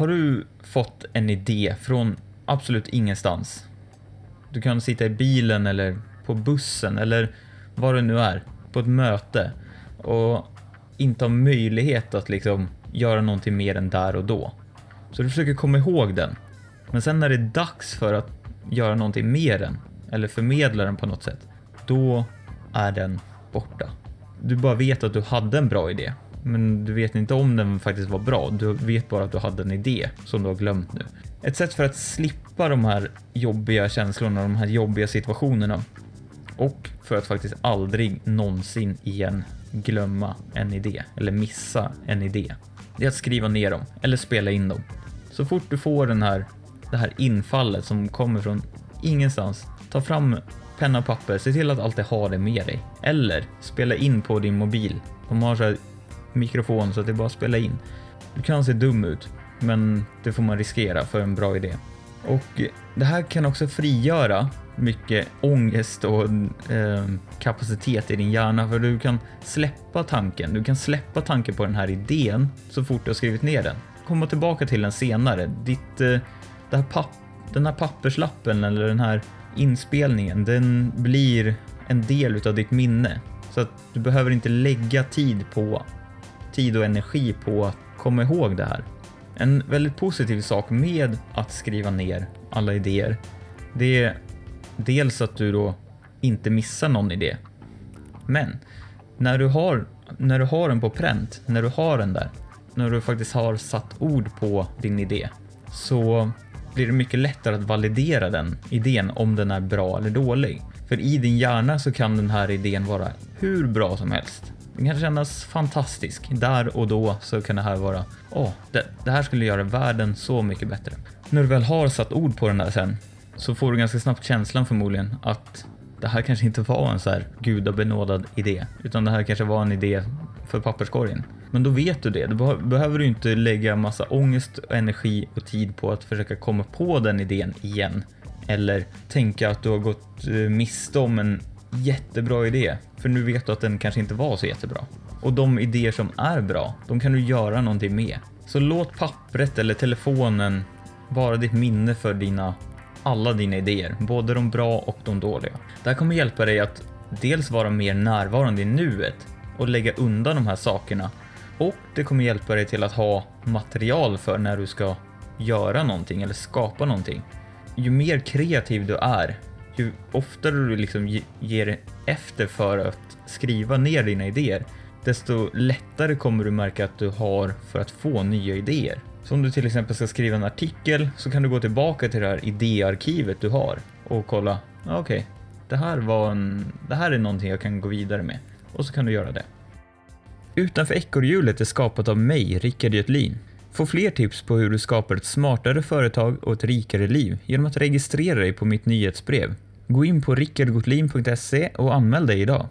Har du fått en idé från absolut ingenstans? Du kan sitta i bilen eller på bussen eller vad det nu är, på ett möte och inte ha möjlighet att liksom göra någonting mer än där och då. Så du försöker komma ihåg den. Men sen när det är dags för att göra någonting mer än, eller förmedla den på något sätt, då är den borta. Du bara vet att du hade en bra idé, men du vet inte om den faktiskt var bra. Du vet bara att du hade en idé som du har glömt nu. Ett sätt för att slippa de här jobbiga känslorna, de här jobbiga situationerna och för att faktiskt aldrig någonsin igen glömma en idé eller missa en idé. Det är att skriva ner dem eller spela in dem. Så fort du får den här, det här infallet som kommer från ingenstans, ta fram penna och papper, se till att alltid ha det med dig. Eller spela in på din mobil. De har så här mikrofon så att det är bara att spela in. Du kan se dum ut, men det får man riskera för en bra idé. Och det här kan också frigöra mycket ångest och eh, kapacitet i din hjärna för du kan släppa tanken. Du kan släppa tanken på den här idén så fort du har skrivit ner den. Komma tillbaka till den senare. Ditt, eh, det här papp, den här papperslappen eller den här inspelningen, den blir en del utav ditt minne. Så att du behöver inte lägga tid på tid och energi på att komma ihåg det här. En väldigt positiv sak med att skriva ner alla idéer, det är dels att du då inte missar någon idé. Men när du har, när du har den på pränt, när du har den där, när du faktiskt har satt ord på din idé, så blir det mycket lättare att validera den idén om den är bra eller dålig. För i din hjärna så kan den här idén vara hur bra som helst. Den kan kännas fantastisk. Där och då så kan det här vara, åh, oh, det, det här skulle göra världen så mycket bättre. När du väl har satt ord på den där sen så får du ganska snabbt känslan förmodligen att det här kanske inte var en så här gudabenådad idé, utan det här kanske var en idé för papperskorgen. Men då vet du det. Då behöver du inte lägga massa ångest, energi och tid på att försöka komma på den idén igen. Eller tänka att du har gått eh, miste om en jättebra idé, för nu vet du att den kanske inte var så jättebra. Och de idéer som är bra, de kan du göra någonting med. Så låt pappret eller telefonen vara ditt minne för dina alla dina idéer, både de bra och de dåliga. Det här kommer hjälpa dig att dels vara mer närvarande i nuet och lägga undan de här sakerna och det kommer hjälpa dig till att ha material för när du ska göra någonting eller skapa någonting. Ju mer kreativ du är, ju oftare du liksom ger efter för att skriva ner dina idéer, desto lättare kommer du märka att du har för att få nya idéer. Så om du till exempel ska skriva en artikel så kan du gå tillbaka till det här idéarkivet du har och kolla, okej, okay, det, här var en, det här är någonting jag kan gå vidare med. Och så kan du göra det. Utanför ekorrhjulet är skapat av mig, Rickard Götlin. Få fler tips på hur du skapar ett smartare företag och ett rikare liv genom att registrera dig på mitt nyhetsbrev. Gå in på rickardgotlin.se och anmäl dig idag.